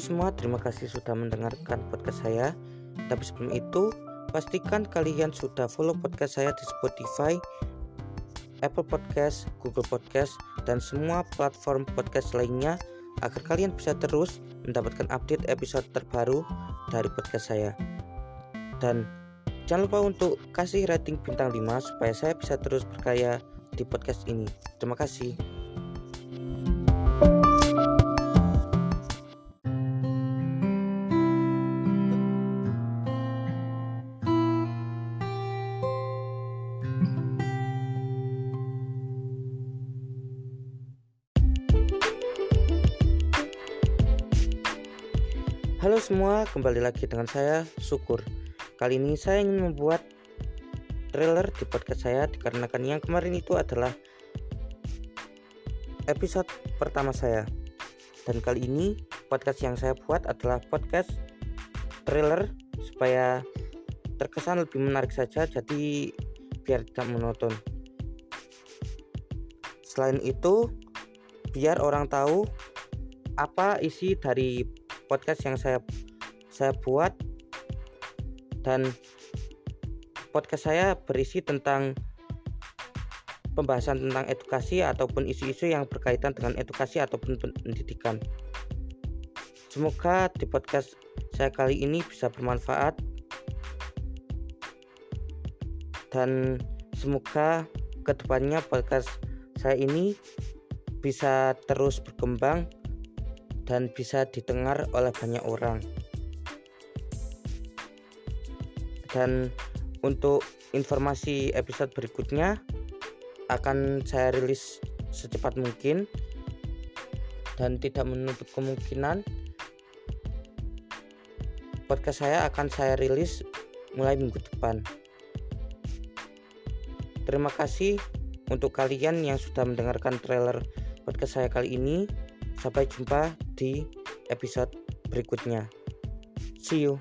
semua, terima kasih sudah mendengarkan podcast saya. Tapi sebelum itu, pastikan kalian sudah follow podcast saya di Spotify, Apple Podcast, Google Podcast, dan semua platform podcast lainnya agar kalian bisa terus mendapatkan update episode terbaru dari podcast saya. Dan jangan lupa untuk kasih rating bintang 5 supaya saya bisa terus berkarya di podcast ini. Terima kasih. Halo semua, kembali lagi dengan saya Syukur. Kali ini saya ingin membuat trailer di podcast saya dikarenakan yang kemarin itu adalah episode pertama saya. Dan kali ini podcast yang saya buat adalah podcast trailer supaya terkesan lebih menarik saja jadi biar tidak monoton. Selain itu, biar orang tahu apa isi dari podcast yang saya saya buat. Dan podcast saya berisi tentang pembahasan tentang edukasi ataupun isu-isu yang berkaitan dengan edukasi ataupun pendidikan. Semoga di podcast saya kali ini bisa bermanfaat. Dan semoga ke depannya podcast saya ini bisa terus berkembang dan bisa didengar oleh banyak orang. Dan untuk informasi episode berikutnya akan saya rilis secepat mungkin dan tidak menutup kemungkinan podcast saya akan saya rilis mulai minggu depan. Terima kasih untuk kalian yang sudah mendengarkan trailer podcast saya kali ini. Sampai jumpa di episode berikutnya. See you.